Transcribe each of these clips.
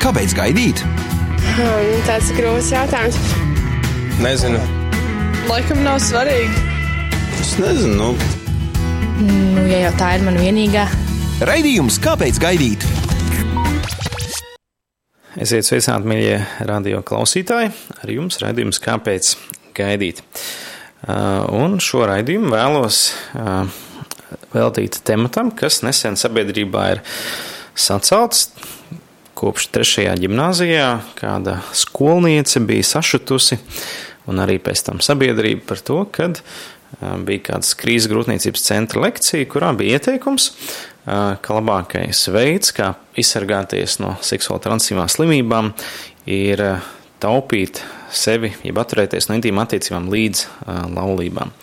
Kāpēc gaidīt? Hmm, tāds grūts jautājums. Nezinu. Laikam nav svarīgi. Es nezinu. Nu. Nu, ja jau tā ir mana vienīgā. Raidījums Kāpēc gaidīt? Esiet sveicināti, mīļie radio klausītāji. Ar jums raidījums Kāpēc gaidīt? Uh, un šo raidījumu vēlos uh, veltīt tematam, kas nesen sabiedrībā ir sacelts. Kopš trešajā gimnājā kāda skolniece bija sašutusi, un arī pēc tam sabiedrība par to, kad bija kāds krīzes grūtniecības centra lekcija, kurā bija ieteikums, ka labākais veids, kā izsargāties no seksuāli transīvām slimībām, ir taupīt sevi, jeb atturēties no intīmām attiecībām līdz laulībām.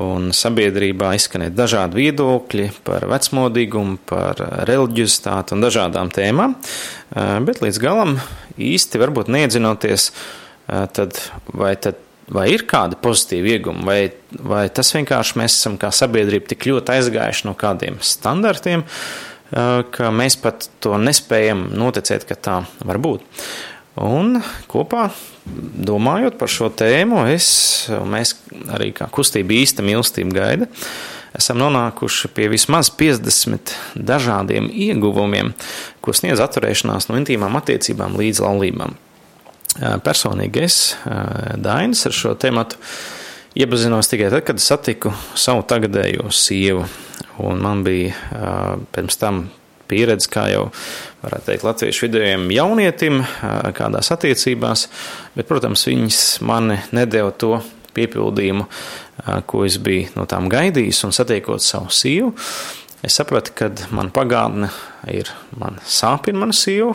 Un sabiedrībā izskanēja dažādi viedokļi par vecmodīgumu, par reliģiozitāti un dažādām tēmām, bet līdz galam īsti varbūt neiedzinoties, tad vai, tad, vai ir kādi pozitīvi iegumi, vai, vai tas vienkārši mēs esam kā sabiedrība tik ļoti aizgājuši no kādiem standartiem, ka mēs pat to nespējam noticēt, ka tā var būt. Un kopā domājot par šo tēmu, es, mēs arī kā kustība īsta mīlestība gaida, esam nonākuši pie vismaz 50 dažādiem ieguvumiem, ko sniedz atturēšanās no intīmām attiecībām līdz laulībām. Personīgi es, Dainis, ar šo tēmatu iepazinos tikai tad, kad satiku savu tagadējo sievu. Un man bija pirms tam pieredze, kā jau varētu teikt, latviešu vidējiem jaunietim kādās attiecībās, bet, protams, viņas mani nedēva to piepildījumu, ko es biju no tām gaidījis un satiekot savu sīvu. Es sapratu, ka man pagātne ir, man sāpina mana sieva,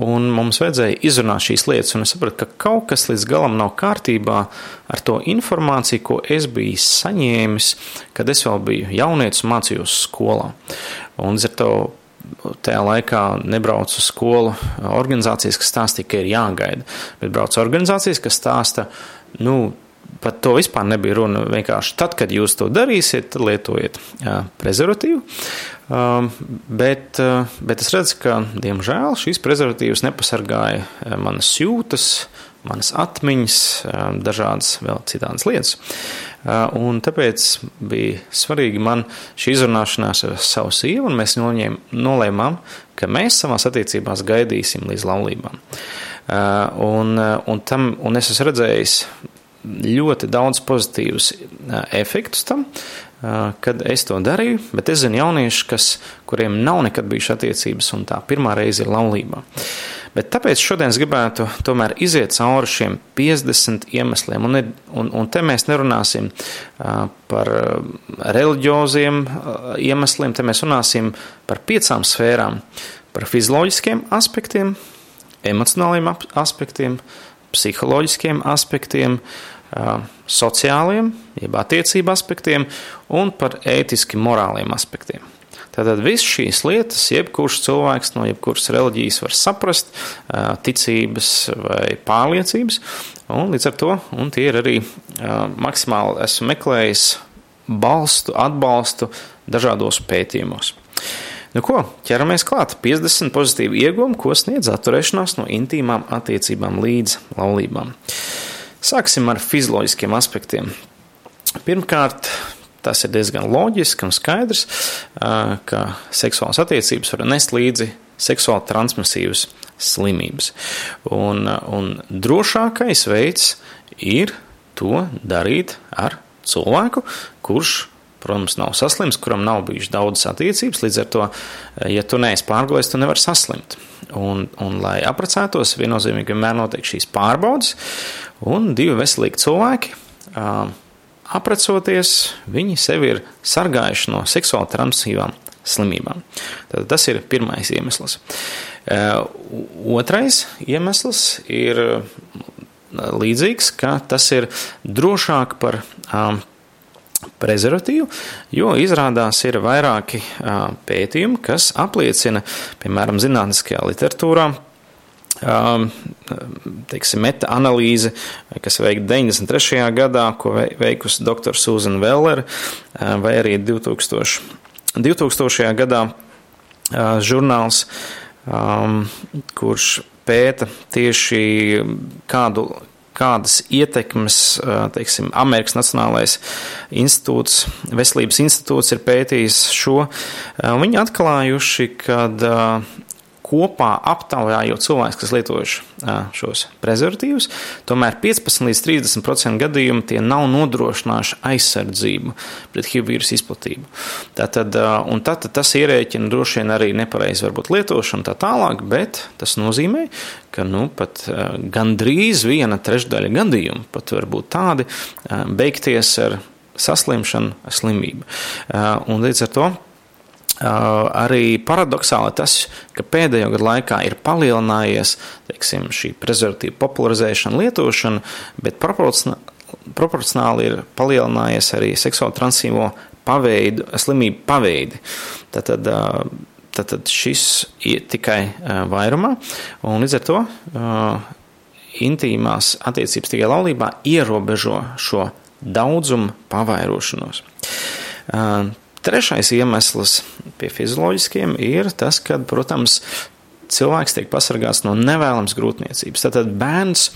un mums vajadzēja izrunāt šīs lietas. Un es sapratu, ka kaut kas līdz galam nav kārtībā ar to informāciju, ko es biju saņēmis, kad es vēl biju jaunietis un mācījos skolā. Un līdz ar to tajā laikā nebrauc uz skolu. Organizācijas, kas stāsta, ka ir jāgaida, bet brauc organizācijas, kas stāsta, nu, pat to vispār nebija runa. Vienkārši tad, kad jūs to darīsiet, lietojiet prezervatīvu. Um, bet, uh, bet es redzu, ka, diemžēl, šīs prezervatīvas nepasargāja manas jūtas, manas atmiņas, um, dažādas vēl citādas lietas. Uh, un tāpēc bija svarīgi man šī izrunāšanās ar savu sievu, un mēs noņēm, nolēmām, ka mēs savās attiecībās gaidīsim līdz laulībām. Uh, un, un, tam, un es esmu redzējis ļoti daudz pozitīvus efektus tam, kad es to darīju, bet es zinu jauniešus, kas, kuriem nav nekad bijušas attiecības, un tā pirmā reize ir laulībā. Bet tāpēc šodien es gribētu tomēr iziet cauri šiem 50 iemesliem, un, un, un te mēs nerunāsim par reliģioziem iemesliem, te mēs runāsim par piecām sfērām - par fizioloģiskiem aspektiem, emocionāliem aspektiem, psiholoģiskiem aspektiem, uh, sociāliem, jeb attiecību aspektiem un par ētiski morāliem aspektiem. Tātad visas šīs lietas, jebkurš cilvēks no jebkuras reliģijas var saprast, ticības vai pārliecības, un līdz ar to, un tie ir arī maksimāli esmu meklējis balstu, atbalstu dažādos pētījumos. Nu ko, ķeramies klāt. 50 pozitīvi iegūmi, ko sniedz atturēšanās no intīmām attiecībām līdz laulībām. Sāksim ar fizioloģiskiem aspektiem. Pirmkārt, tas ir diezgan loģiski un skaidrs, ka seksuālas attiecības var nest līdzi seksuāli transmisīvas slimības. Un, un drošākais veids ir to darīt ar cilvēku, kurš protams, nav saslims, kuram nav bijušas daudzas attiecības. Līdz ar to, ja tu neesi pārgājis, tu nevari saslimt. Un, un lai apprecētos, viennozīmīgi vienmēr notiek šīs pārbaudas, un divi veselīgi cilvēki. Uh, Aprecoties, viņi sevi ir sargājuši no seksuāli transmisīvām slimībām. Tad tas ir pirmais iemesls. Otrais iemesls ir līdzīgs, ka tas ir drošāk par prezervatīvu, jo izrādās ir vairāki pētījumi, kas apliecina, piemēram, zinātniskajā literatūrā, teiksim, meta-analīze, kas veikta 93. gadā, ko veikusi dr. Susan Veller, vai arī 2000, 2000. gadā žurnāls, kurš pēta tieši kādu kādas ietekmes, teiksim, Amerikas Nacionālais institūts, veselības institūts ir pētījis šo. Viņi atklājuši, ka kopā aptaujājot cilvēkus, kas lietojuši šos prezervatīvus, tomēr 15 līdz 30% gadījumu tie nav nodrošinājuši aizsardzību pret HIV vīrusu izplatību. Tātad, un tad tas ierēķina droši vien arī nepareizi varbūt lietošanu tā tālāk, bet tas nozīmē, ka nu, pat gandrīz viena trešdaļa gadījumu pat var būt tādi beigties ar saslimšanu, ar slimību. Un līdz ar to arī paradoxāli tas, ka pēdējo gadu laikā ir palielinājies teiksim, šī prezervatīva popularizēšana, lietošana, bet proporcionāli ir palielinājies arī seksuāli transīvo paveidu, slimību paveidi. Tātad, tātad šis ir tikai vairumā, un līdz ar to intīmās attiecības tikai laulībā ierobežo šo daudzumu pavairošanos. Trešais iemesls pie fizioloģiskiem ir tas, ka, protams, cilvēks tiek pasargāts no nevēlamas grūtniecības. Tātad bērns,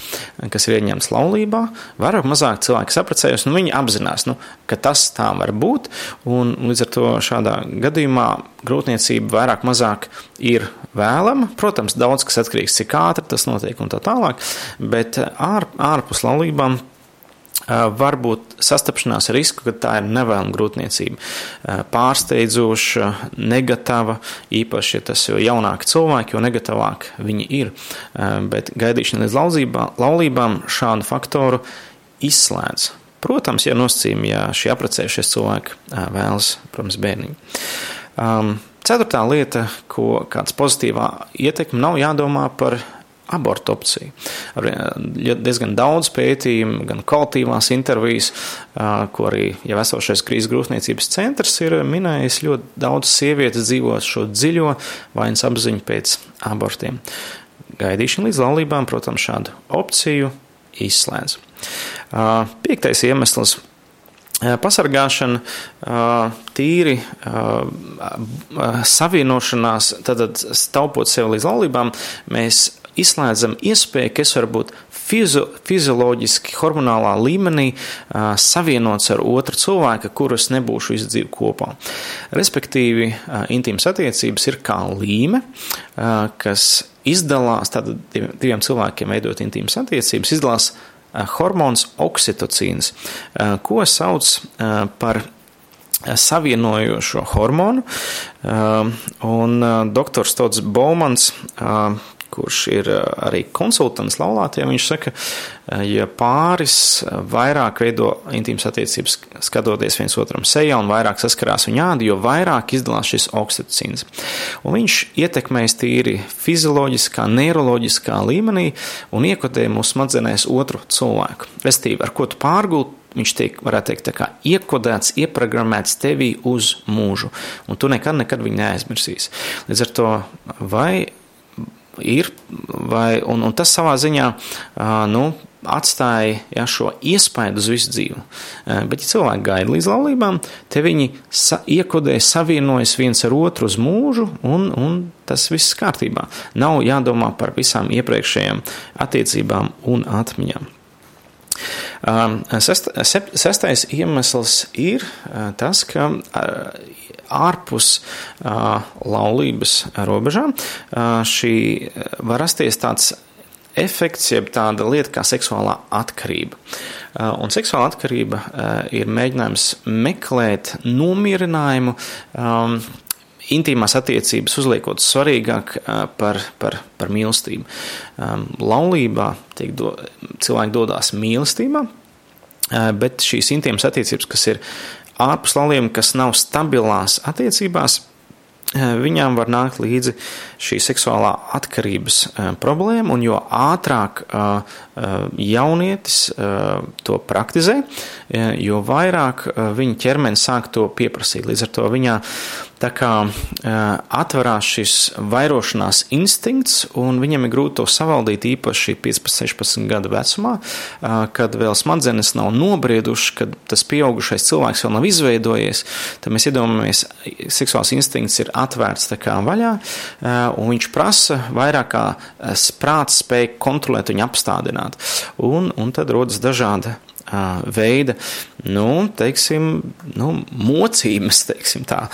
kas ir ieņemts laulībā, vairāk mazāk cilvēki sapratējas, nu viņi apzinās, nu, ka tas tā var būt, un līdz ar to šādā gadījumā grūtniecība vairāk mazāk ir vēlama. Protams, daudz kas atkarīgs, cik ātri tas notiek un tā tālāk, bet ār, ārpus laulībām var būt sastapšanās ar risku, ka tā ir nevēlama grūtniecība. Pārsteidzoša, negatīva, īpaši, ja tas ir jaunāki cilvēki, jo negatīvāk viņi ir. Bet gaidīšana līdz laulībā, laulībām šādu faktoru izslēdz. Protams, ja nosacījumi, ja šie apprecējušies cilvēki vēlas, protams, bērniņu. Ceturtā lieta, ko kāds pozitīvā ietekme nav jādomā par abortu opciju. Ir diezgan daudz pētījumu, gan kvalitīvās intervijas, ko arī jau esošais krīzes grūtniecības centrs ir minējis. Ļoti daudz sievietes dzīvo šo dziļo vainas apziņu pēc abortiem. Gaidīšana līdz laulībām, protams, šādu opciju izslēdz. Piektais iemesls pasargāšana, tīri savienošanās, tad taupot sev līdz laulībām, mēs izslēdzam iespēju, ka es varu būt fizo, fizioloģiski, hormonālā līmenī uh, savienots ar otru cilvēku, kurus nebūšu dzīvi kopā. Respektīvi, uh, intīmas attiecības ir kā līme, uh, kas izdalās, tad diviem cilvēkiem veidot intīmas attiecības, izdalās hormons oksitocīns, ko sauc par savienojošo hormonu. Un doktors Tots Baumans kurš ir eh, arī konsultants laulātiem, viņš saka, eh, ja pāris vairāk veido intīmas attiecības, skatoties viens otram sejā un vairāk saskarās viņa ādi, jo vairāk izdalās šis oksitocīns. Un viņš ietekmēs tīri fizioloģiskā, neiroloģiskā līmenī un iekodē mūsu smadzenēs otru cilvēku. Restīvi, ar ko tu pārgūt, viņš tiek, varētu teikt, kā iekodēts, ieprogrammēts tevī uz mūžu, un tu nekad, nekad viņu neaizmirsīsi. Līdz ar to, vai ir, vai, un, un tas savā ziņā nu, atstāja ja, šo iespaidu uz visu dzīvi. Bet, ja cilvēki gaida līdz laulībām, te viņi sa iekodē, savienojas viens ar otru uz mūžu, un, un tas viss kārtībā. Nav jādomā par visām iepriekšējām attiecībām un atmiņām. Sest, sestais iemesls ir tas, ka ārpus laulības robežām šī var rasties tāds efekts, jeb tāda lieta kā seksuālā atkarība. Un seksuāla atkarība ir mēģinājums meklēt nomierinājumu. Intīmās attiecības uzliekot svarīgāk par, par, par mīlestību. Laulībā do, cilvēki dodas mīlestībā, bet šīs intīmas attiecības, kas ir ārpus lauliem, kas nav stabilās attiecībās, viņām var nākt līdzi šī seksuālā atkarības problēma, un jo ātrāk jaunietis to praktizē, jo vairāk viņa ķermenis sāk to pieprasīt. Līdz ar to viņā tā kā atverās šis vairošanās instinkts, un viņam ir grūti to savaldīt īpaši 15, 16 gadu vecumā, kad vēl smadzenes nav nobriedušas, kad tas pieaugušais cilvēks vēl nav izveidojies, tad mēs iedomājamies, seksuāls instinkts ir atvērts vaļā, un viņš prasa vairāk kā prāts spēja kontrolēt viņu apstādināt. Un, un tad rodas dažādi veida, nu, teiksim, nu, mocības, teiksim tā,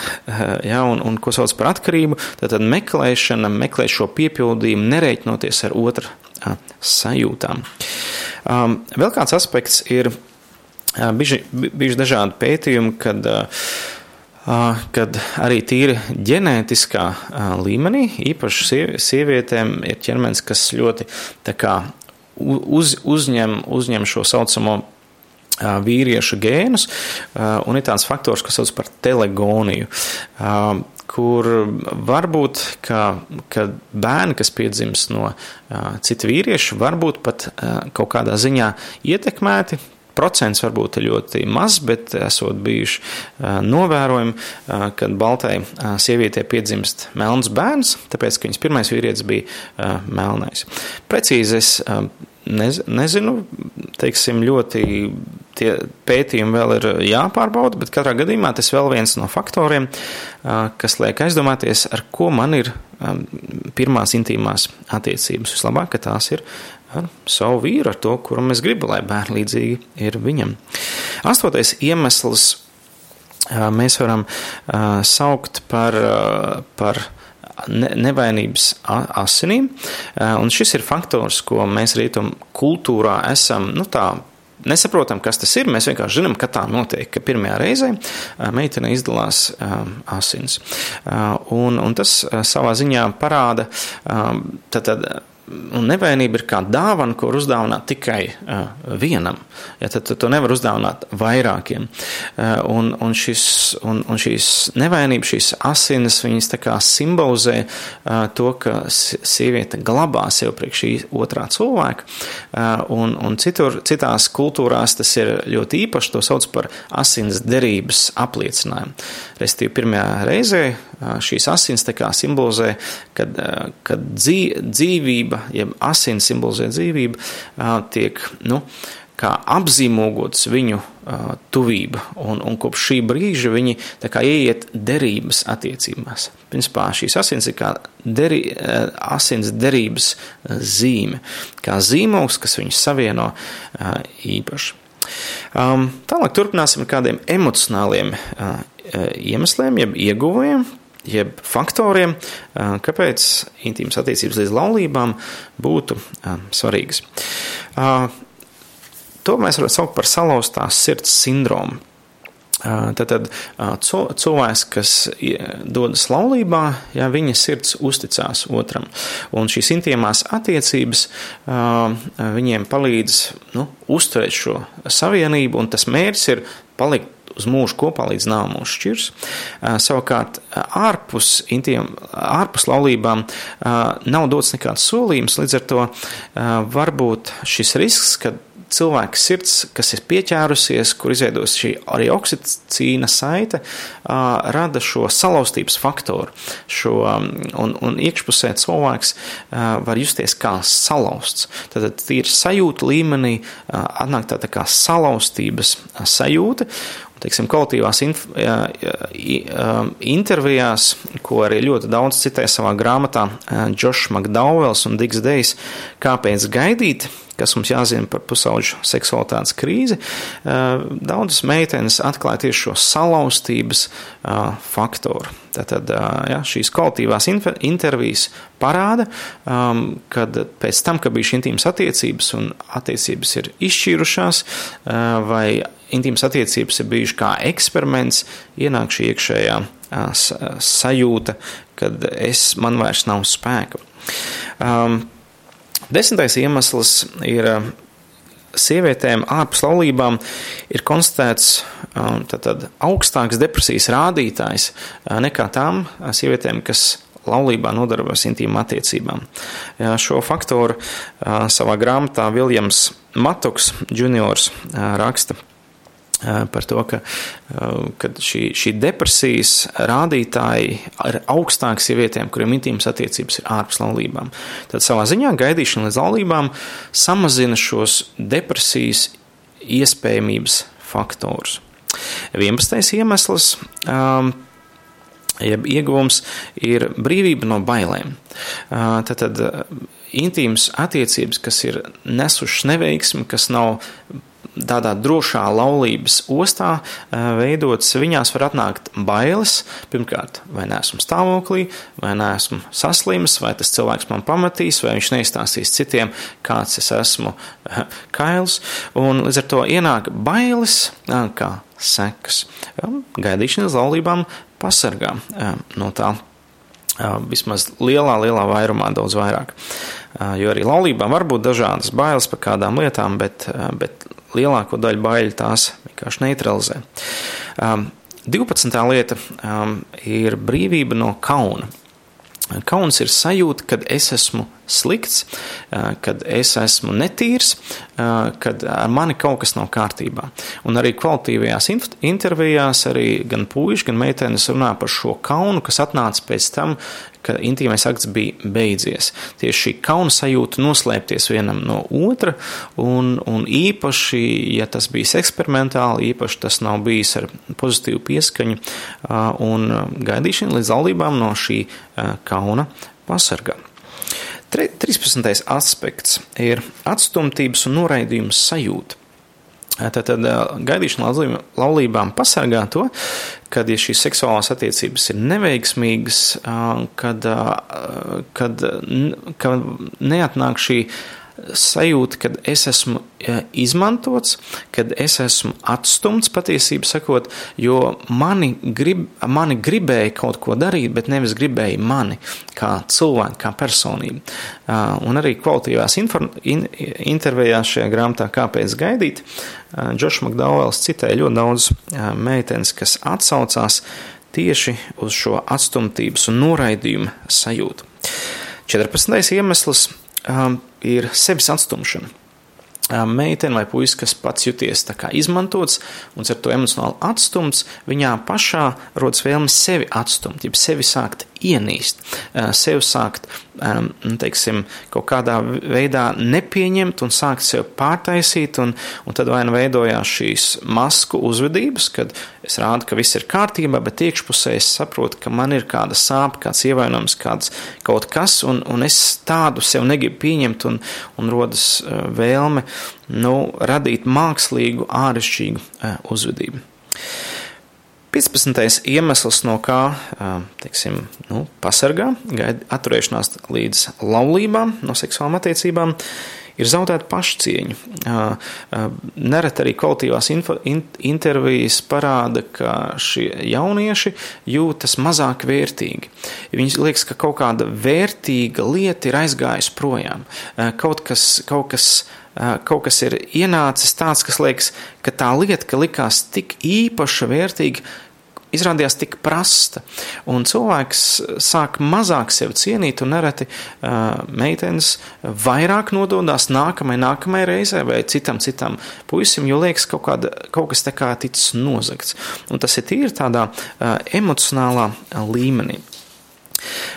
ja, un, un ko sauc par atkarību, tad, meklēšana, meklēt šo piepildījumu, nereiķinoties ar otra sajūtām. Vēl kāds aspekts ir bijuši, bijuši dažādi pētījumi, kad kad arī tīri ģenētiskā līmenī, īpaši sievietēm, ir ķermenis, kas ļoti kā, uz, uzņem, uzņem šo saucamo vīriešu gēnus, un ir tāds faktors, kas sauc par telegoniju kur varbūt ka, ka bērni, kas piedzimst no citu vīriešu, varbūt pat kaut kādā ziņā ietekmēti. Procents varbūt ir ļoti maz, bet esot bijuši novērojumi, kad baltai sievietē piedzimst melns bērns, tāpēc, ka viņas pirmais vīrietis bija melnais. Precīzi es nez, nezinu, teiksim, ļoti tie pētījumi vēl ir jāpārbauda, bet katrā gadījumā tas vēl viens no faktoriem, kas liek aizdomāties, ar ko man ir pirmās intīmās attiecības. Vislabāk, ka tās ir ar savu vīru, ar to, kuram es gribu, lai bērni līdzīgi ir viņam. Astotais iemesls mēs varam saukt par, par nevainības asinīm, un šis ir faktors, ko mēs rietumu kultūrā esam, nu tā, nesaprotam, kas tas ir. Mēs vienkārši zinām, ka tā notiek, ka pirmajā reizē meitene izdalās asins. Un, un tas savā ziņā parāda, tad, tad Un nevainība ir kā dāvana, ko uzdāvināt tikai uh, vienam. Ja, tad, tad to nevar uzdāvināt vairākiem. Uh, un, un, šis, un, un šīs nevainības, šīs asinis, viņas simbolizē uh, to, ka sieviete glabā sev priekš šī otrā cilvēka. Uh, un, un citur, citās kultūrās tas ir ļoti īpaši, to sauc par asins derības apliecinājumu. Restīvi, pirmajā reizē šīs asins simbolizē, kad, kad dzīvība, jeb asins simbolizē dzīvību, tiek, nu, apzīmogots viņu tuvība, un, un kopš šī brīža viņi ieiet derības attiecībās. Principā šīs asins ir kā deri, asins derības zīme, kā zīmogs, kas viņus savieno īpaši. Tālāk turpināsim ar kādiem emocionāliem iemesliem, jeb ieguvumiem, jeb faktoriem, kāpēc intīmas attiecības līdz laulībām būtu svarīgas. To mēs varam saukt par salauztās sirds sindromu. Tad, tad cilvēks, kas dodas laulībā, ja viņa sirds uzticās otram, un šīs intīmās attiecības viņiem palīdz nu, uzturēt šo savienību, un tas mērķis ir palikt uz mūžu kopā līdz nāve mūs šķirs. Savukārt, ārpus, intiem, ārpus laulībām nav dots nekāds solījums, līdz ar to var būt šis risks, ka cilvēka sirds, kas ir pieķērusies, kur izveidos šī arī oksicīna saite, rada šo salauztības faktoru. Šo, un, un iekšpusē cilvēks var justies kā salauzts. Tad ir sajūta līmenī, atnāk tā, tā kā salauztības sajūta teiksim, kolektīvās inf, intervijās, ko arī ļoti daudz citēja savā grāmatā Džošs Makdauvels un Digs Dejs, kāpēc gaidīt, kas mums jāzina par pusauģu seksualitātes krīzi. Daudzas meitenes atklāja tieši šo salauztības faktoru. Tātad ja, šīs kolektīvās intervijas parāda, um, kad pēc tam, kad bija šīs intīmas attiecības un attiecības ir izšķīrušās, uh, vai intīmas attiecības ir bijušas kā eksperiments, ienāk šī iekšējā uh, sajūta, kad es, man vairs nav spēka. Um, desmitais iemesls ir sievietēm ārpus laulībām ir konstatēts tātad, augstāks depresijas rādītājs nekā tām sievietēm, kas laulībā nodarbojas intīmām attiecībām. Šo faktoru savā grāmatā Viljams Matoks juniors raksta par to, ka, ka šī, šī depresijas rādītāji ir augstāki sievietēm, kuriem intīmas attiecības ir ārpus laulībām. Tad savā ziņā gaidīšana līdz laulībām samazina šos depresijas iespējamības faktorus. 11. iemesls. Um, Jeb ieguvums ir brīvība no bailēm. Tad, tad intīmas attiecības, kas ir nesušas neveiksmi, kas nav tādā drošā laulības ostā veidotas, viņās var atnākt bailes. Pirmkārt, vai neesmu stāvoklī, vai neesmu saslims, vai tas cilvēks man pamatīs, vai viņš neizstāstīs citiem, kāds es esmu kails. Un līdz ar to ienāk bailes kā sekas. Gaidīšana uz laulībām pasargā no tā. Vismaz lielā, lielā vairumā daudz vairāk. Jo arī laulībām var būt dažādas bailes par kādām lietām, bet, bet lielāko daļu baiļu tās vienkārši neutralizē. Um, 12. lieta um, ir brīvība no kauna. Kauns ir sajūta, kad es esmu slikts, uh, kad es esmu netīrs, uh, kad ar mani kaut kas nav kārtībā. Un arī kvalitīvajās intervijās arī gan puiši, gan meitenes runā par šo kaunu, kas atnāca pēc tam, ka intīmais akts bija beidzies. Tieši šī kauna sajūta noslēpties vienam no otra, un, un īpaši, ja tas bijis eksperimentāli, īpaši tas nav bijis ar pozitīvu pieskaņu un gaidīšanu līdz laulībām no šī kauna pasargā. 13. aspekts ir atstumtības un noraidījums sajūta. Tātad gaidīšana laulībām pasargā to, kad ja šīs seksuālās attiecības ir neveiksmīgas, kad, kad, kad neatnāk šī sajūta, ka es esmu izmantots, kad es esmu atstumts patiesībā sakot, jo mani, grib, mani gribēja kaut ko darīt, bet nevis gribēja mani kā cilvēku, kā personību. Un arī kvalitīvās in, intervijās šajā grāmatā Kāpēc gaidīt, Džošs Makdauels citēja ļoti daudz meitenes, kas atsaucās tieši uz šo atstumtības un noraidījumu sajūtu. 14. iemesls ir sevis atstumšana. Um, meitene vai puisis, kas pats jūties izmantots un ar to emocionāli atstumts, viņā pašā rodas vēlme sevi atstumt, jeb sevi sākt ienīst, uh, sevi sākt Um, teiksim, kaut kādā veidā nepieņemt un sākt sev pārtaisīt, un, un tad vai nu veidojās šīs masku uzvedības, kad es rādu, ka viss ir kārtībā, bet iekšpusē es saprotu, ka man ir kāda sāpe, kāds ievainojums, kāds kaut kas, un, un es tādu sev negribu pieņemt, un, un rodas uh, vēlme nu, radīt mākslīgu, āršķirīgu uh, uzvedību. 15. iemesls, no kā teiksim, nu, pasargā, gaida atturēšanās līdz laulībām, no seksuālām attiecībām, ir zaudēta pašcieņa. Nereti arī kvalitīvās info, in, intervijas parāda, ka šie jaunieši jūtas mazāk vērtīgi. Viņus liekas, ka kaut kāda vērtīga lieta ir aizgājusi projām. Kaut kas, kaut kas kaut kas ir ienācis tāds, kas liekas, ka tā lieta, ka likās tik īpaša, vērtīga, izrādījās tik prasta. Un cilvēks sāk mazāk sevi cienīt, un nereti uh, meitenes vairāk nododās nākamajai, nākamajai reizei vai citam, citam puisim, jo liekas, kaut, kāda, kaut kas te kā ticis nozagts. Un tas ir tīri tādā uh, emocionālā līmenī.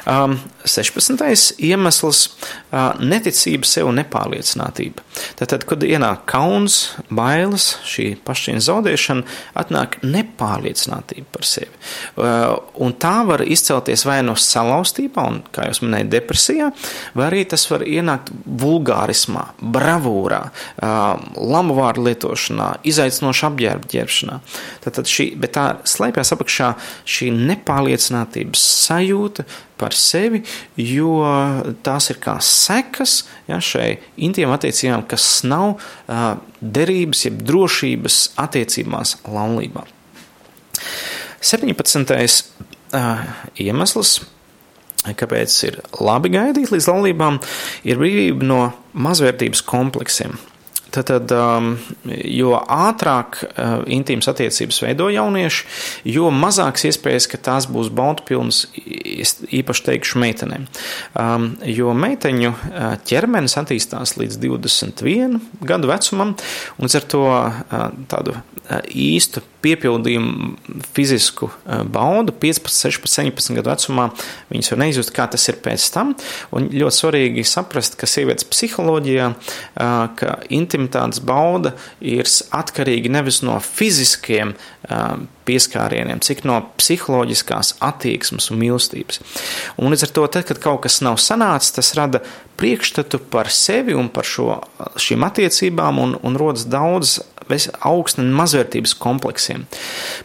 Um, 16. iemesls uh, - neticība sev nepārliecinātība. Tātad, kad ienāk kauns, bailes, šī pašcieņa zaudēšana, atnāk nepārliecinātība par sevi. Uh, un tā var izcelties vai no salauztībā, un, kā jau minēju, depresijā, vai arī tas var ienākt vulgārismā, bravūrā, uh, lamu vārdu lietošanā, izaicinoša apģērba ģērbšanā. Tātad šī, bet tā slēpjas apakšā šī nepārliecinātības sajūta par sevi, jo tās ir kā sekas ja, šai intīmām attiecībām, kas nav uh, derības, jeb drošības attiecībās laulībā. 17. Uh, iemesls, kāpēc ir labi gaidīt līdz laulībām, ir brīvība no mazvērtības kompleksiem. Tad, tad um, jo ātrāk uh, intīmas attiecības veido jaunieši, jo mazāks iespējas, ka tās būs baudpilnas, īpaši teikšu meitenēm. Um, jo meiteņu uh, ķermenis attīstās līdz 21 gadu vecumam, un ar to uh, tādu īstu piepildījumu fizisku baudu 15, 16, 17 gadu vecumā viņas var neizjust, kā tas ir pēc tam. Un ļoti svarīgi saprast, ka sievietes psiholoģijā, ka intimitātes bauda ir atkarīga nevis no fiziskiem pieskārieniem, cik no psiholoģiskās attieksmes un mīlestības. Un līdz ar to, tad, kad kaut kas nav sanācis, tas rada priekšstatu par sevi un par šo, šīm attiecībām, un, un rodas daudz augsta mazvērtības kompleksiem.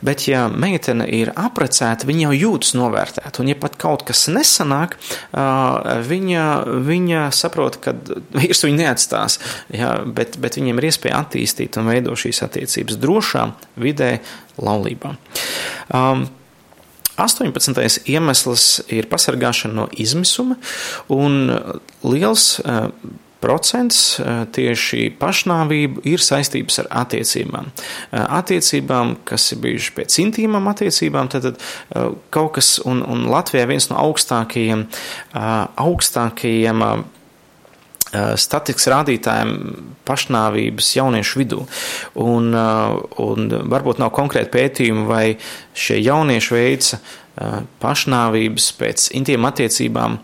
Bet, ja meitene ir aprecēta, viņa jau jūtas novērtēta, un ja pat kaut kas nesanāk, viņa, viņa saprot, ka vīrs viņu neatstās, ja, bet, bet viņiem ir iespēja attīstīt un veidot šīs attiecības drošā vidē, laulībā. Um, 18. iemesls ir pasargāšana no izmisuma, un liels uh, procents uh, tieši pašnāvību ir saistības ar attiecībām. Uh, attiecībām, kas ir bijušas pēc intīmām attiecībām, tad, tad kaut kas, un, un Latvijā viens no augstākajiem, augstākajiem statistikas rādītājiem pašnāvības jauniešu vidū. Un, un varbūt nav konkrēti pētījumi, vai šie jaunieši veica pašnāvības pēc intīm attiecībām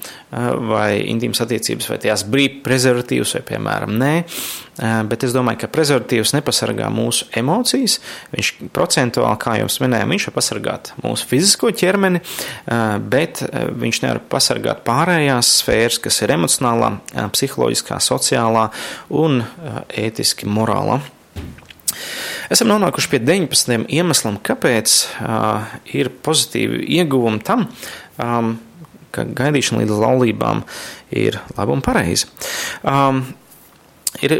vai intīmas attiecības, vai tās brīv prezervatīvas vai, piemēram, nē. Bet es domāju, ka prezervatīvs nepasargā mūsu emocijas. Viņš procentuāli, kā jau minējām, viņš var pasargāt mūsu fizisko ķermeni, bet viņš nevar pasargāt pārējās sfēras, kas ir emocionālā, psiholoģiskā, sociālā un ētiski morālā. Esam nonākuši pie 19 iemesliem, kāpēc uh, ir pozitīvi ieguvumi tam, um, ka gaidīšana līdz laulībām ir laba un pareiza. Um, ir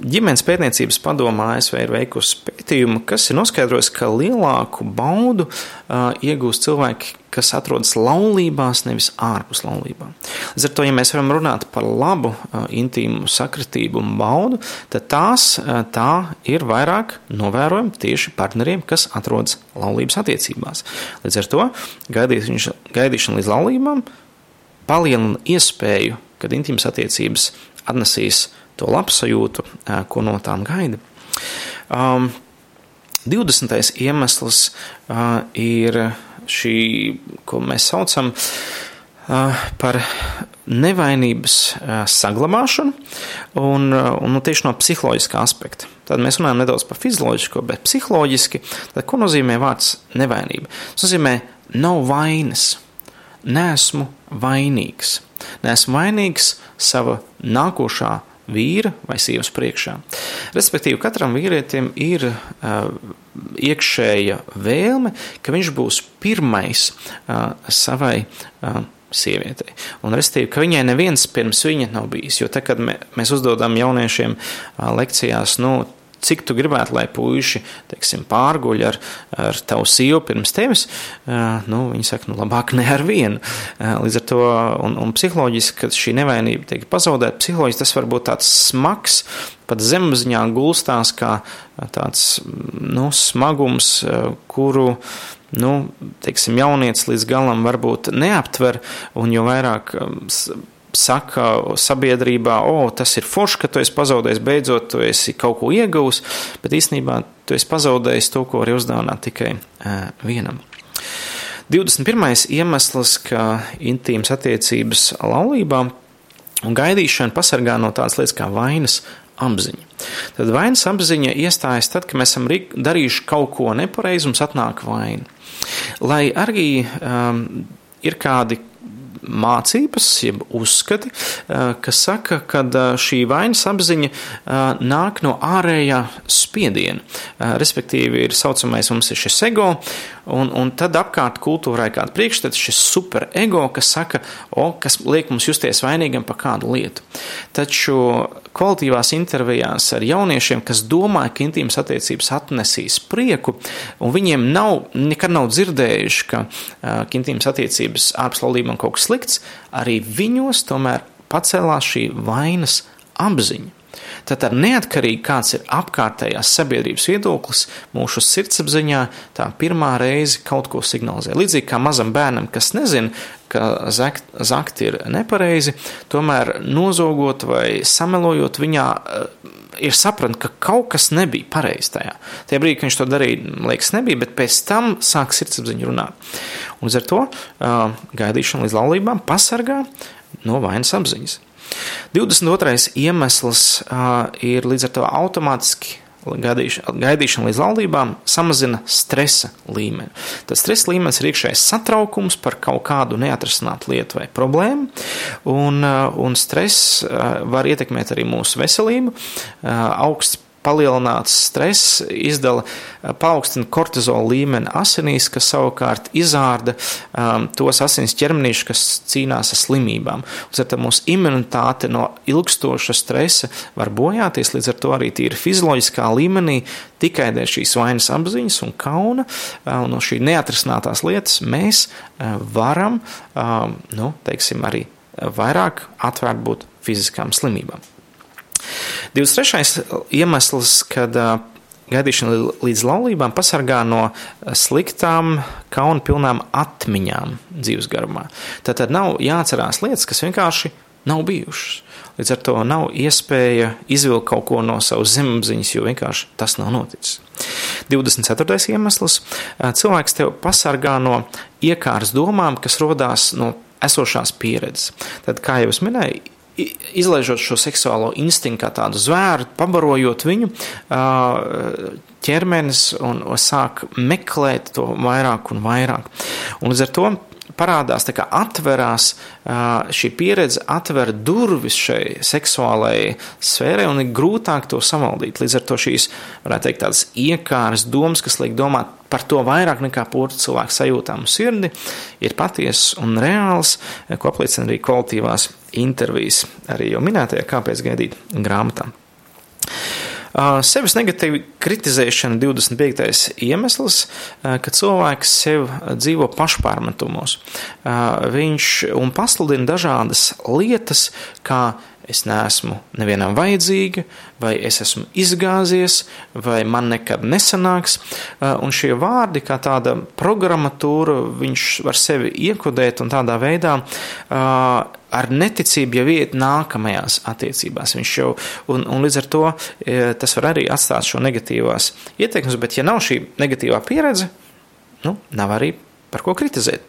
Ģimenes pētniecības padomā ASV ir veikusi pētījumu, kas ir noskaidrojis, ka lielāku baudu uh, iegūst cilvēki, kas atrodas laulībās, nevis ārpus laulībām. Līdz ar to, ja mēs varam runāt par labu uh, intīmu sakritību un baudu, tad tās uh, tā ir vairāk novērojama tieši partneriem, kas atrodas laulības attiecībās. Līdz ar to gaidīšana līdz laulībām palielina iespēju, kad intīmas attiecības atnesīs to labsajūtu, ko no tām gaida. Um, 20. iemesls uh, ir šī, ko mēs saucam uh, par nevainības uh, saglabāšanu, un, un nu, tieši no psiholoģiskā aspekta. Tad mēs runājam nedaudz par fizioloģisko, bet psiholoģiski. Tad, ko nozīmē vārds nevainība? Tas nozīmē nav vainas. Nesmu vainīgs. Nesmu vainīgs sava nākošā vīra vai sievas priekšā. Respektīvi, katram vīrietim ir uh, iekšēja vēlme, ka viņš būs pirmais uh, savai uh, sievietei. Un, respektīvi, ka viņai neviens pirms viņa nav bijis. Jo tad, kad mēs uzdodam jauniešiem lekcijās, nu, cik tu gribētu, lai puiši teiksim, pārguļ ar, ar tavu sievu pirms tevis, nu, viņi saka, nu, labāk ne ar vienu. Līdz ar to, un, un psiholoģiski, kad šī nevainība tiek pazaudēta, psiholoģiski tas var būt tāds smags, pat zemapziņā gulstās kā tāds nu, smagums, kuru nu, teiksim, jaunietis līdz galam varbūt neaptver, un jo vairāk saka sabiedrībā, o, tas ir forši, ka tu esi pazaudējis, beidzot, tu esi kaut ko ieguvis, bet īstenībā tu esi pazaudējis to, ko var uzdāvināt tikai uh, vienam. 21. iemesls, ka intīmas attiecības laulībā un gaidīšana pasargā no tādas lietas kā vainas apziņa. Tad vainas apziņa iestājas tad, kad mēs esam darījuši kaut ko nepareizi, mums atnāk vaina. Lai arī um, ir kādi mācības, jeb uzskati, eh, kas saka, ka eh, šī vainas apziņa eh, nāk no ārējā spiediena. Respektīvi, ir saucamais mums ir šis ego, un, un tad apkārt kultūrai kāda priekšstats, šis superego, kas saka, o, kas liek mums justies vainīgam par kādu lietu. Taču kvalitīvās intervijās ar jauniešiem, kas domāja, ka intīmas attiecības atnesīs prieku, un viņiem nav, nekad nav dzirdējuši, ka, ka intīmas attiecības ārpus laulībām kaut kas slikts, arī viņos tomēr pacēlās šī vainas apziņa. tad ar neatkarīgi kāds ir apkārtējās sabiedrības viedoklis, mūsu sirdsapziņā tā pirmā reize kaut ko signalizē. Līdzīgi kā mazam bērnam, kas nezina, ka zakt, zakt ir nepareizi, tomēr nozogot vai samelojot viņā ir saprant, ka kaut kas nebija pareizi tajā. Tajā brīdī, kad viņš to darīja, liekas, nebija, bet pēc tam sāk sirdsapziņa runāt. Un līdz ar to uh, gaidīšana līdz laulībām pasargā no vainas apziņas. 22. iemesls uh, ir līdz ar to automātiski gaidīšana, gaidīšana līdz laulībām samazina stresa līmeni. Tas stresa līmenis ir iekšējais satraukums par kaut kādu neatrisinātu lietu vai problēmu, un, un stress var ietekmēt arī mūsu veselību. Augsts palielināts stress izdala eh, paaugstina kortizola līmeni asinīs, kas savukārt izārda um, tos asins ķermenīšus, kas cīnās ar slimībām. Līdz ar to mūsu imunitāte no ilgstoša stresa var bojāties, līdz ar to arī tīri fizioloģiskā līmenī tikai dēļ šīs vainas apziņas un kauna uh, un no šī neatrisinātās lietas mēs uh, varam, um, nu, teiksim, arī vairāk atvērt būt fiziskām slimībām. 23. iemesls, kad gaidīšana līdz laulībām pasargā no sliktām, kaunpilnām atmiņām dzīves garumā. Tātad nav jāatcerās lietas, kas vienkārši nav bijušas. Līdz ar to nav iespēja izvilkt kaut ko no savas zemapziņas, jo vienkārši tas nav noticis. 24. iemesls - cilvēks tev pasargā no iekāras domām, kas rodās no esošās pieredzes. Tad, kā jau es minēju, izlaižot šo seksuālo instinktu kā tādu zvēru, pabarojot viņu, ķermenis un sāk meklēt to vairāk un vairāk. Un līdz ar to parādās, tā kā atverās šī pieredze, atver durvis šai seksuālajai sfērai un ir grūtāk to samaldīt. Līdz ar to šīs, varētu teikt, tādas iekāras domas, kas liek domāt par to vairāk nekā poru cilvēku sajūtām sirdi, ir patiesas un reāls, ko apliecina arī kvalitīvās intervijas, arī jau minētajā, kāpēc gaidīt grāmatām. Sevis negatīvi kritizēšana 25. iemesls, ka cilvēks sev dzīvo pašpārmetumos. Viņš un pasludina dažādas lietas, kā es neesmu nevienam vajadzīga, vai es esmu izgāzies, vai man nekad nesanāks. Un šie vārdi, kā tāda programmatūra, viņš var sevi iekodēt un tādā veidā ar neticību jau iet nākamajās attiecībās. Viņš jau, un, un līdz ar to tas var arī atstāt šo negatīvās ieteikumus, bet ja nav šī negatīvā pieredze, nu, nav arī par ko kritizēt.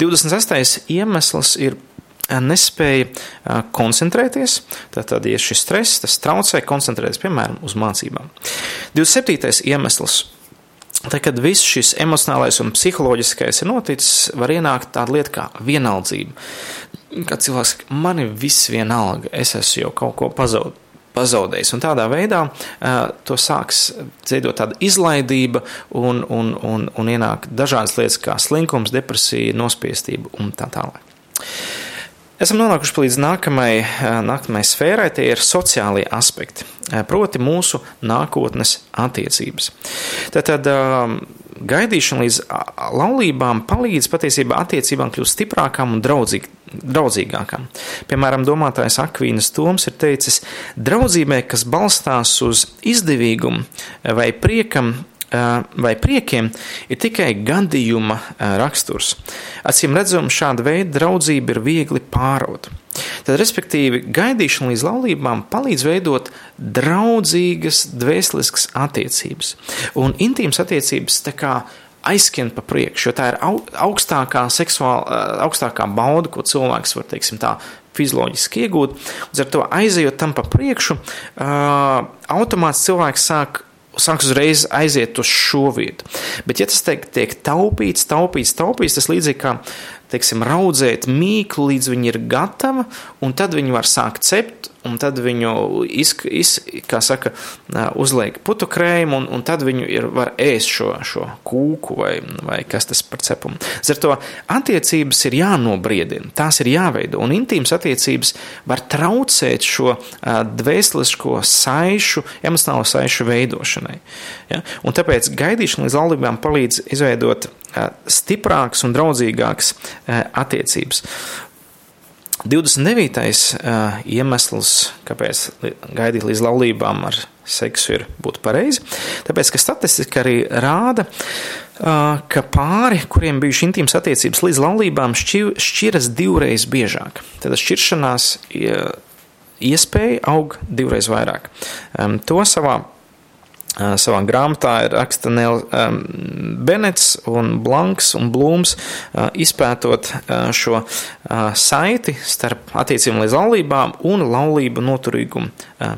26. iemesls ir nespēja koncentrēties. Tātad, ja šis stress, tas traucē koncentrēties, piemēram, uz mācībām. 27. iemesls. Tad, kad viss šis emocionālais un psiholoģiskais ir noticis, var ienākt tāda lieta kā vienaldzība. Kad cilvēks man ir viss vienalga, es esmu jau kaut ko pazaudējis pazaudējis. Un tādā veidā uh, to sāks veidot tāda izlaidība un, un, un, un ienāk dažādas lietas kā slinkums, depresija, nospiestība un tā tālāk. Esam nonākuši līdz nākamajai, nākamajai sfērai, tie ir sociālie aspekti, proti, mūsu nākotnes attiecības. Tātad gaidīšana līdz laulībām palīdz patiesībā attiecībām kļūt stiprākām un draudzīg, draudzīgākām. Piemēram, domātājs Akvīnas Toms ir teicis, draudzībai, kas balstās uz izdevīgumu vai priekam, vai priekiem ir tikai gadījuma raksturs. Acīm redzam, šāda veida draudzība ir viegli pārot. Tad, respektīvi, gaidīšana līdz laulībām palīdz veidot draudzīgas, dvēseliskas attiecības. Un intīmas attiecības tā kā aizskrien pa priekšu, jo tā ir augstākā seksuāla, augstākā bauda, ko cilvēks var, teiksim, tā fizioloģiski iegūt. Līdz ar to aizejot tam pa priekšu, automāts cilvēks sāk sāks uzreiz aiziet uz šo vietu. Bet, ja tas tiek, tiek taupīts, taupīts, taupīts, tas līdzīgi kā teiksim, raudzēt mīklu, līdz viņa ir gatava, un tad viņi var sākt cept un tad viņu iz, iz, saka, uzliek putu krējumu, un, un tad viņu ir, var ēst šo, šo kūku vai, vai kas tas par cepumu. Ar to attiecības ir jānobriedina, tās ir jāveido, un intīmas attiecības var traucēt šo dvēselisko saišu, emocionālo saišu veidošanai. Ja? Un tāpēc gaidīšana līdz laulībām palīdz izveidot stiprākas un draudzīgākas attiecības. 29. Uh, iemesls, kāpēc gaidīt līdz laulībām ar seksu ir būtu pareizi, tāpēc, ka statistika arī rāda, uh, ka pāri, kuriem bijuši intīmas attiecības līdz laulībām, šķir, šķiras divreiz biežāk. Tad šķiršanās iespēja aug divreiz vairāk. Um, to savā savā grāmatā raksta Nēl um, Benets un Blanks un Blūms, uh, izpētot uh, šo uh, saiti starp attiecībām līdz laulībām un laulību noturīgumu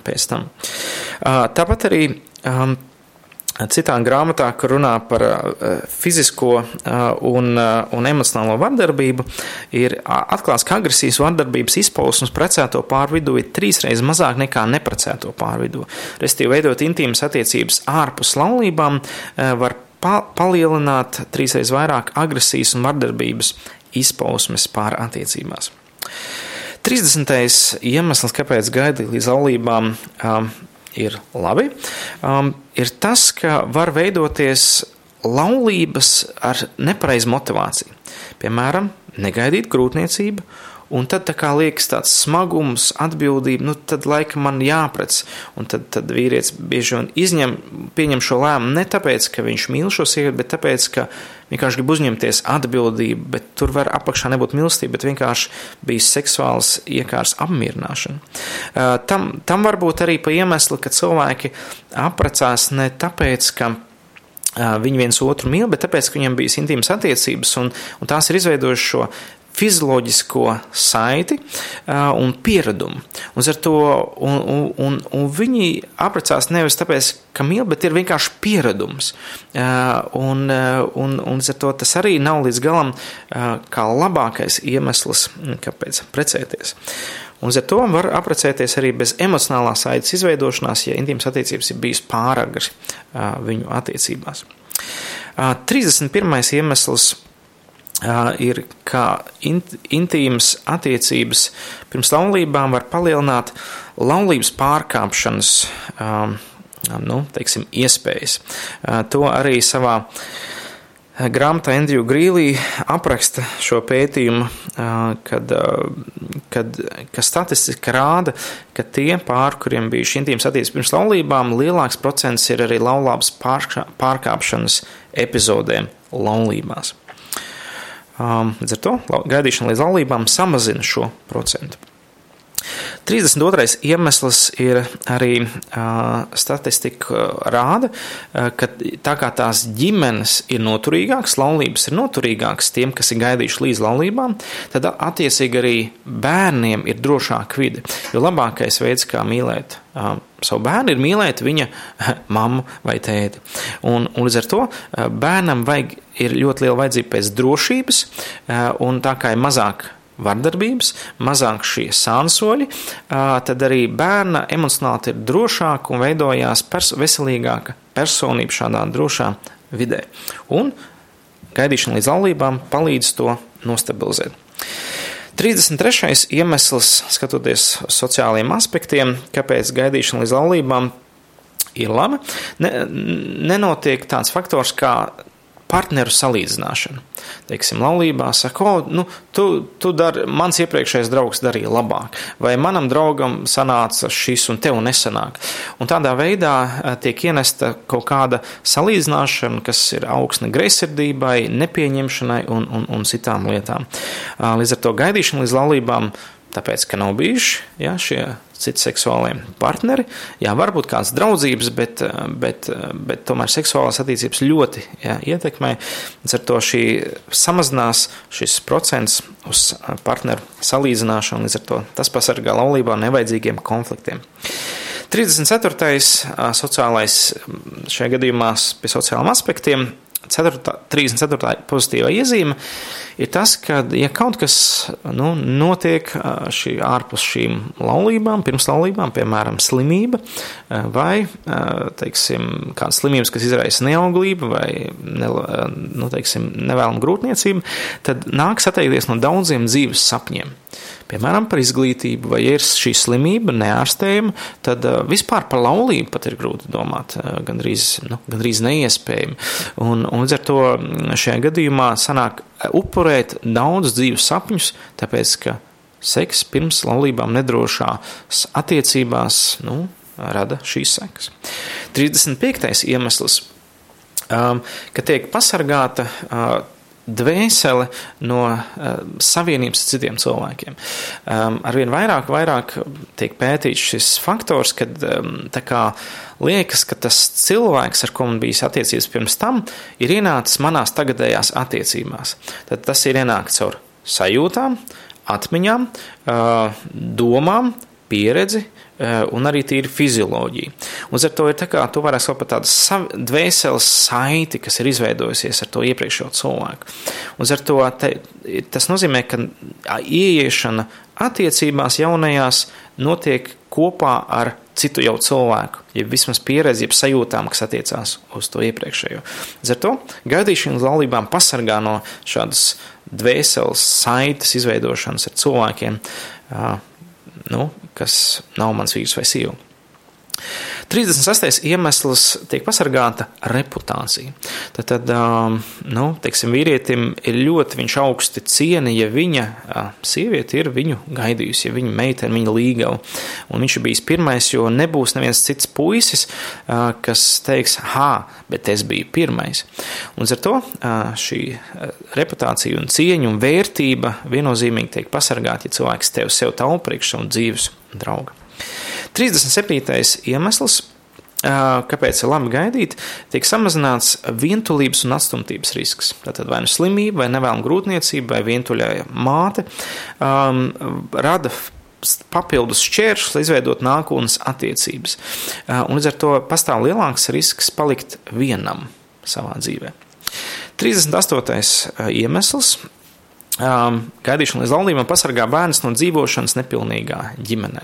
pēc tam. Tāpat arī um, Citā grāmatā, kur runā par uh, fizisko uh, un, uh, un emocionālo vardarbību, ir atklāts, ka agresijas vardarbības izpausmes precēto pāru vidū ir trīsreiz mazāk nekā neprecēto pāru vidū. Restīvi, veidot intīmas attiecības ārpus laulībām, var pa palielināt trīsreiz vairāk agresijas un vardarbības izpausmes pār attiecībās. 30. iemesls, kāpēc gaidīt līdz laulībām, ir labi, um, ir tas, ka var veidoties laulības ar nepareizu motivāciju. Piemēram, negaidīt grūtniecību Un tad tā kā liekas tāds smagums, atbildība, nu tad laikam man jāprec. Un tad, tad vīrietis bieži vien izņem, pieņem šo lēmumu ne tāpēc, ka viņš mīl šo sievieti, bet tāpēc, ka vienkārši grib uzņemties atbildību, bet tur var apakšā nebūt mīlestība, bet vienkārši bija seksuāls iekārs apmierināšana. Tam, tam var būt arī pa iemeslu, ka cilvēki aprecās ne tāpēc, ka viņi viens otru mīl, bet tāpēc, ka viņiem bija intīmas attiecības, un, un tās ir izveidojušas šo fizioloģisko saiti un pieradumu. Un, to, un, un, un, viņi apprecās nevis tāpēc, ka mīl, bet ir vienkārši pieredums. Un, un, un to tas arī nav līdz galam kā labākais iemesls, kāpēc precēties. Un ar to var apprecēties arī bez emocionālās saites izveidošanās, ja intīmas attiecības ir bijis pāragri viņu attiecībās. 31. iemesls ir, ka int, intīmas attiecības pirms laulībām var palielināt laulības pārkāpšanas nu, teiksim, iespējas. To arī savā grāmatā Andriju Grīlī apraksta šo pētījumu, kad, kad, ka statistika rāda, ka tie pār, kuriem bija šī intīmas attiecības pirms laulībām, lielāks procents ir arī laulības pārkāpšanas epizodēm laulībās. Um, līdz ar to gaidīšana līdz laulībām samazina šo procentu. 32. iemesls ir arī statistika rāda, ka tā kā tās ģimenes ir noturīgākas, laulības ir noturīgākas tiem, kas ir gaidījuši līdz laulībām, tad attiecīgi arī bērniem ir drošāka vide. Jo labākais veids, kā mīlēt savu bērnu, ir mīlēt viņa mammu vai tēti. Un, un līdz ar to bērnam vajag, ir ļoti liela vajadzība pēc drošības, un tā kā ir mazāk vardarbības, mazāk šie sānsoļi, tad arī bērna emocionāli ir drošāka un veidojās pers veselīgāka personība šādā drošā vidē. Un gaidīšana līdz laulībām palīdz to nostabilizēt. 33. iemesls, skatoties uz sociālajiem aspektiem, kāpēc gaidīšana līdz laulībām ir laba, ne, nenotiek tāds faktors kā partneru salīdzināšanu. Teiksim, laulībā saka, o, nu, tu, tu dari, mans iepriekšējais draugs darīja labāk, vai manam draugam sanāca šis un tev nesanāk. Un tādā veidā eh, tiek ienesta kaut kāda salīdzināšana, kas ir augsne greizsirdībai, nepieņemšanai un, un, un citām lietām. Līdz ar to gaidīšanu līdz laulībām tāpēc, ka nav bijuši ja, šie citi seksuālie partneri. Jā, varbūt kādas draudzības, bet, bet, bet tomēr seksuālās attiecības ļoti jā, ietekmē. Līdz ar to šī samazinās šis procents uz partneru salīdzināšanu, līdz ar to tas pasargā laulībā nevajadzīgiem konfliktiem. 34. sociālais šajā gadījumā pie sociālām aspektiem 4, 34. pozitīvā iezīme ir tas, ka, ja kaut kas nu, notiek šī, ārpus šīm laulībām, pirms laulībām, piemēram, slimība vai teiksim, kādas slimības, kas izraisa neauglību vai ne, nu, teiksim, nevēlamu grūtniecību, tad nāks atteikties no daudziem dzīves sapņiem piemēram, par izglītību, vai ir šī slimība neārstējama, tad uh, vispār par laulību pat ir grūti domāt, uh, gandrīz, nu, gandrīz neiespējami. Un, un līdz ar to mm, šajā gadījumā sanāk upurēt daudz dzīves sapņus, tāpēc, ka seks pirms laulībām nedrošās attiecībās nu, rada šīs sekas. 35. iemesls, um, ka tiek pasargāta uh, dvēsele no uh, savienības ar citiem cilvēkiem. Um, arvien vairāk, vairāk tiek pētīts šis faktors, kad um, kā, liekas, ka tas cilvēks, ar ko man bijis attiecības pirms tam, ir ienācis manās tagadējās attiecībās. Tad tas ir ienākts caur sajūtām, atmiņām, uh, domām, pieredzi, Eh, un arī tīri fizioloģija. Un ar to ir tā kā tu varēsi kaut pat tādu dvēseles saiti, kas ir izveidojusies ar to iepriekšējo cilvēku. Un ar to te, tas nozīmē, ka ieiešana attiecībās jaunajās notiek kopā ar citu jau cilvēku, ja vismaz pieredzi, jeb sajūtām, kas attiecās uz to iepriekšējo. Līdz ar to gaidīšana uz laulībām pasargā no šādas dvēseles saites izveidošanas ar cilvēkiem, nu, kas nav mans vīrs vai sieva. 36. iemesls tiek pasargāta reputācija. Tad, tad nu, teiksim, vīrietim ir ļoti viņš augsti cieni, ja viņa sieviete ir viņu gaidījusi, ja viņa meita ir viņa līgava. Un viņš ir bijis pirmais, jo nebūs neviens cits puisis, kas teiks, ha, bet es biju pirmais. Un ar to šī reputācija un cieņa un vērtība viennozīmīgi tiek pasargāta, ja cilvēks tev sev taupa priekš savu dzīves draugu. 37. iemesls, kāpēc ir labi gaidīt, tiek samazināts vientulības un atstumtības risks. Tātad vai nu slimība, vai nevēlama grūtniecība, vai vientuļā māte um, rada papildus šķēršļus, lai izveidot nākotnes attiecības. Un līdz ar to pastāv lielāks risks palikt vienam savā dzīvē. 38. iemesls Um, gaidīšana līdz laulībām pasargā bērnus no dzīvošanas nepilnīgā ģimenē.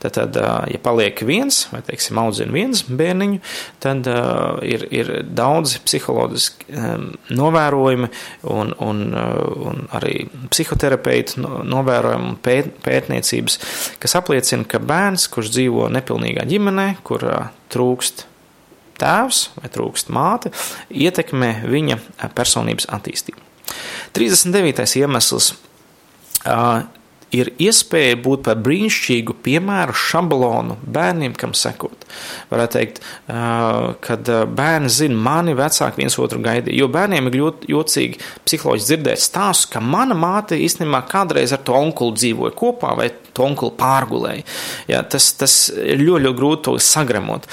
Tad, tad uh, ja paliek viens, vai teiksim, audzina viens bērniņu, tad uh, ir, ir daudz psiholoģiski um, novērojumi un, un, uh, un arī psihoterapeitu novērojumi un pēt, pētniecības, kas apliecina, ka bērns, kurš dzīvo nepilnīgā ģimenē, kur uh, trūkst tēvs vai trūkst māte, ietekmē viņa personības attīstību. 39. iemesls uh, ir iespēja būt par brīnišķīgu piemēru šablonu bērniem, kam sekot. Varētu teikt, kad bērni zina, mani vecāki viens otru gaidīja. Jo bērniem ir ļoti jocīgi psiholoģiski dzirdēt stāstu, ka mana māte īstenībā kādreiz ar to onkuli dzīvoja kopā vai to onkuli pārgulēja. Ja, tas, tas ir ļoti, ļoti grūti to sagremot.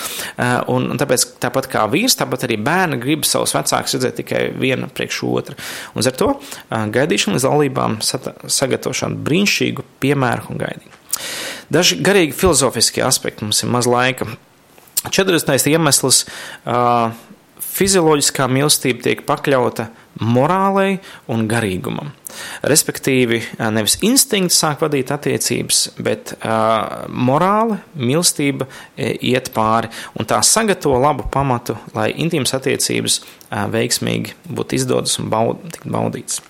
Un, un tāpēc, tāpat kā vīrs, tāpat arī bērni grib savus vecākus redzēt tikai viena priekš otra. Un ar to gaidīšanu līdz laulībām sagatavošanu brīnišķīgu piemēru un gaidīju. Daži garīgi filozofiskie aspekti mums ir maz laika. 40. iemesls uh, fizioloģiskā mīlestība tiek pakļauta morālei un garīgumam. Respektīvi, nevis instinkts sāk vadīt attiecības, bet uh, morāla, mīlestība iet pāri, un tā sagatavo labu pamatu, lai intīmas attiecības uh, veiksmīgi būtu izdodas un baud, baudītas.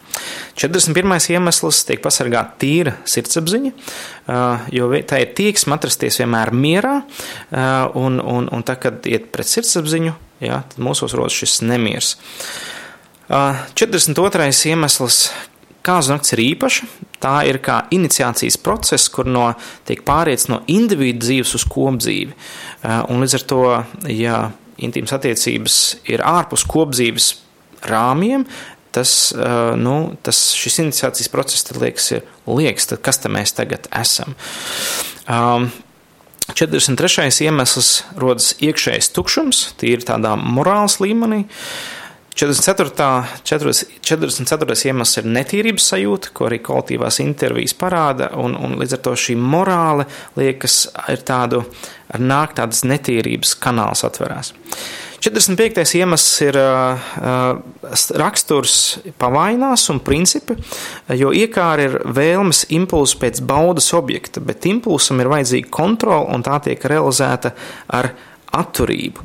41. iemesls tiek pasargāta tīra sirdsapziņa, jo tā ir tieksme atrasties vienmēr mierā, un, un, un tā, kad iet pret sirdsapziņu, jā, tad mūsos rodas šis nemiers. 42. iemesls, kāzu nakts ir īpaša. Tā ir kā iniciācijas process, kur no, tiek pāriets no individu dzīves uz kopdzīvi. Un līdz ar to, ja intīmas attiecības ir ārpus kopdzīves rāmjiem, tas, nu, tas šis iniciācijas process, tad liekas, ir liekas, tad kas te mēs tagad esam. Um, 43. iemesls rodas iekšējs tukšums, tīri tādā morāls līmenī. 44. 44. iemesls ir netīrības sajūta, ko arī kolektīvās intervijas parāda, un, un līdz ar to šī morāle liekas ir tādu, nāk tādas netīrības kanāls atverās. 45. iemesls ir uh, raksturs pavainās un principi, jo iekāra ir vēlmes impulsu pēc baudas objekta, bet impulsam ir vajadzīga kontrola un tā tiek realizēta ar atturību.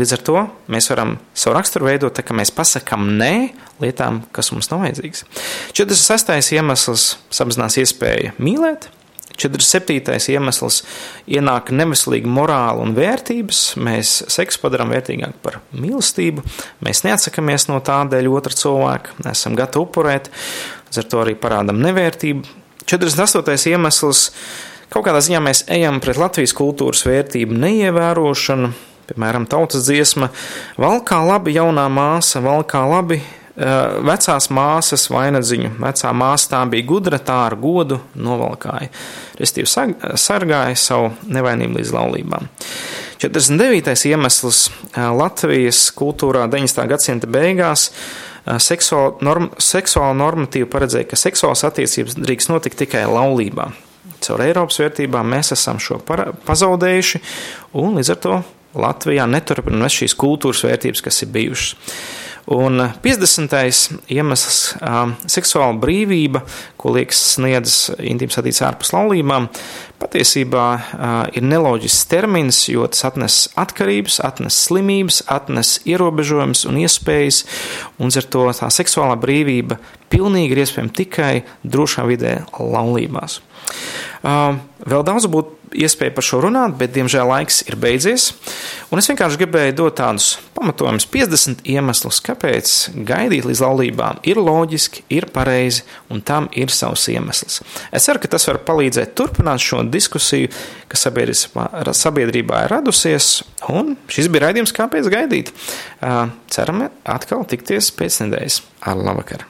Līdz ar to mēs varam savu raksturu veidot tā, ka mēs pasakām nē lietām, kas mums nav vajadzīgas. 46. iemesls samazinās iespēju mīlēt, 47. iemesls ienāk neveselīga morāla un vērtības. Mēs seksu padarām vērtīgāk par mīlestību. Mēs neatsakāmies no tā dēļ otra cilvēka, esam gatavi upurēt, ar to arī parādām nevērtību. 48. iemesls kaut kādā ziņā mēs ejam pret Latvijas kultūras vērtību neievērošanu. Piemēram, tautas dziesma, valkā labi jaunā māsa, valkā labi vecās māsas vainadziņu. Vecā māsa tā bija gudra, tā ar godu novalkāja. Restīvi sargāja savu nevainību līdz laulībām. 49. iemesls Latvijas kultūrā 19. gadsimta beigās seksuāla, norm, seksuāla normatīva paredzēja, ka seksuālas attiecības drīkst notikt tikai laulībā. Caur Eiropas vērtībām mēs esam šo pazaudējuši, un līdz ar to Latvijā neturpinām šīs kultūras vērtības, kas ir bijušas. Un 50. iemesls - seksuāla brīvība, ko liekas sniedz intīms attīstības ārpus laulībām, patiesībā ir neloģisks termins, jo tas atnes atkarības, atnes slimības, atnes ierobežojumus un iespējas, un ar to tā seksuālā brīvība pilnīgi ir iespējama tikai drošā vidē laulībās. Vēl daudz būtu iespēja par šo runāt, bet, diemžēl, laiks ir beidzies. Un es vienkārši gribēju dot tādus pamatojumus, 50 iemeslus, kāpēc gaidīt līdz laulībām ir loģiski, ir pareizi un tam ir savs iemesls. Es ceru, ka tas var palīdzēt turpināt šo diskusiju, kas sabiedrībā ir radusies, un šis bija raidījums, kāpēc gaidīt. Ceram atkal tikties pēc nedēļas. Ar labvakar!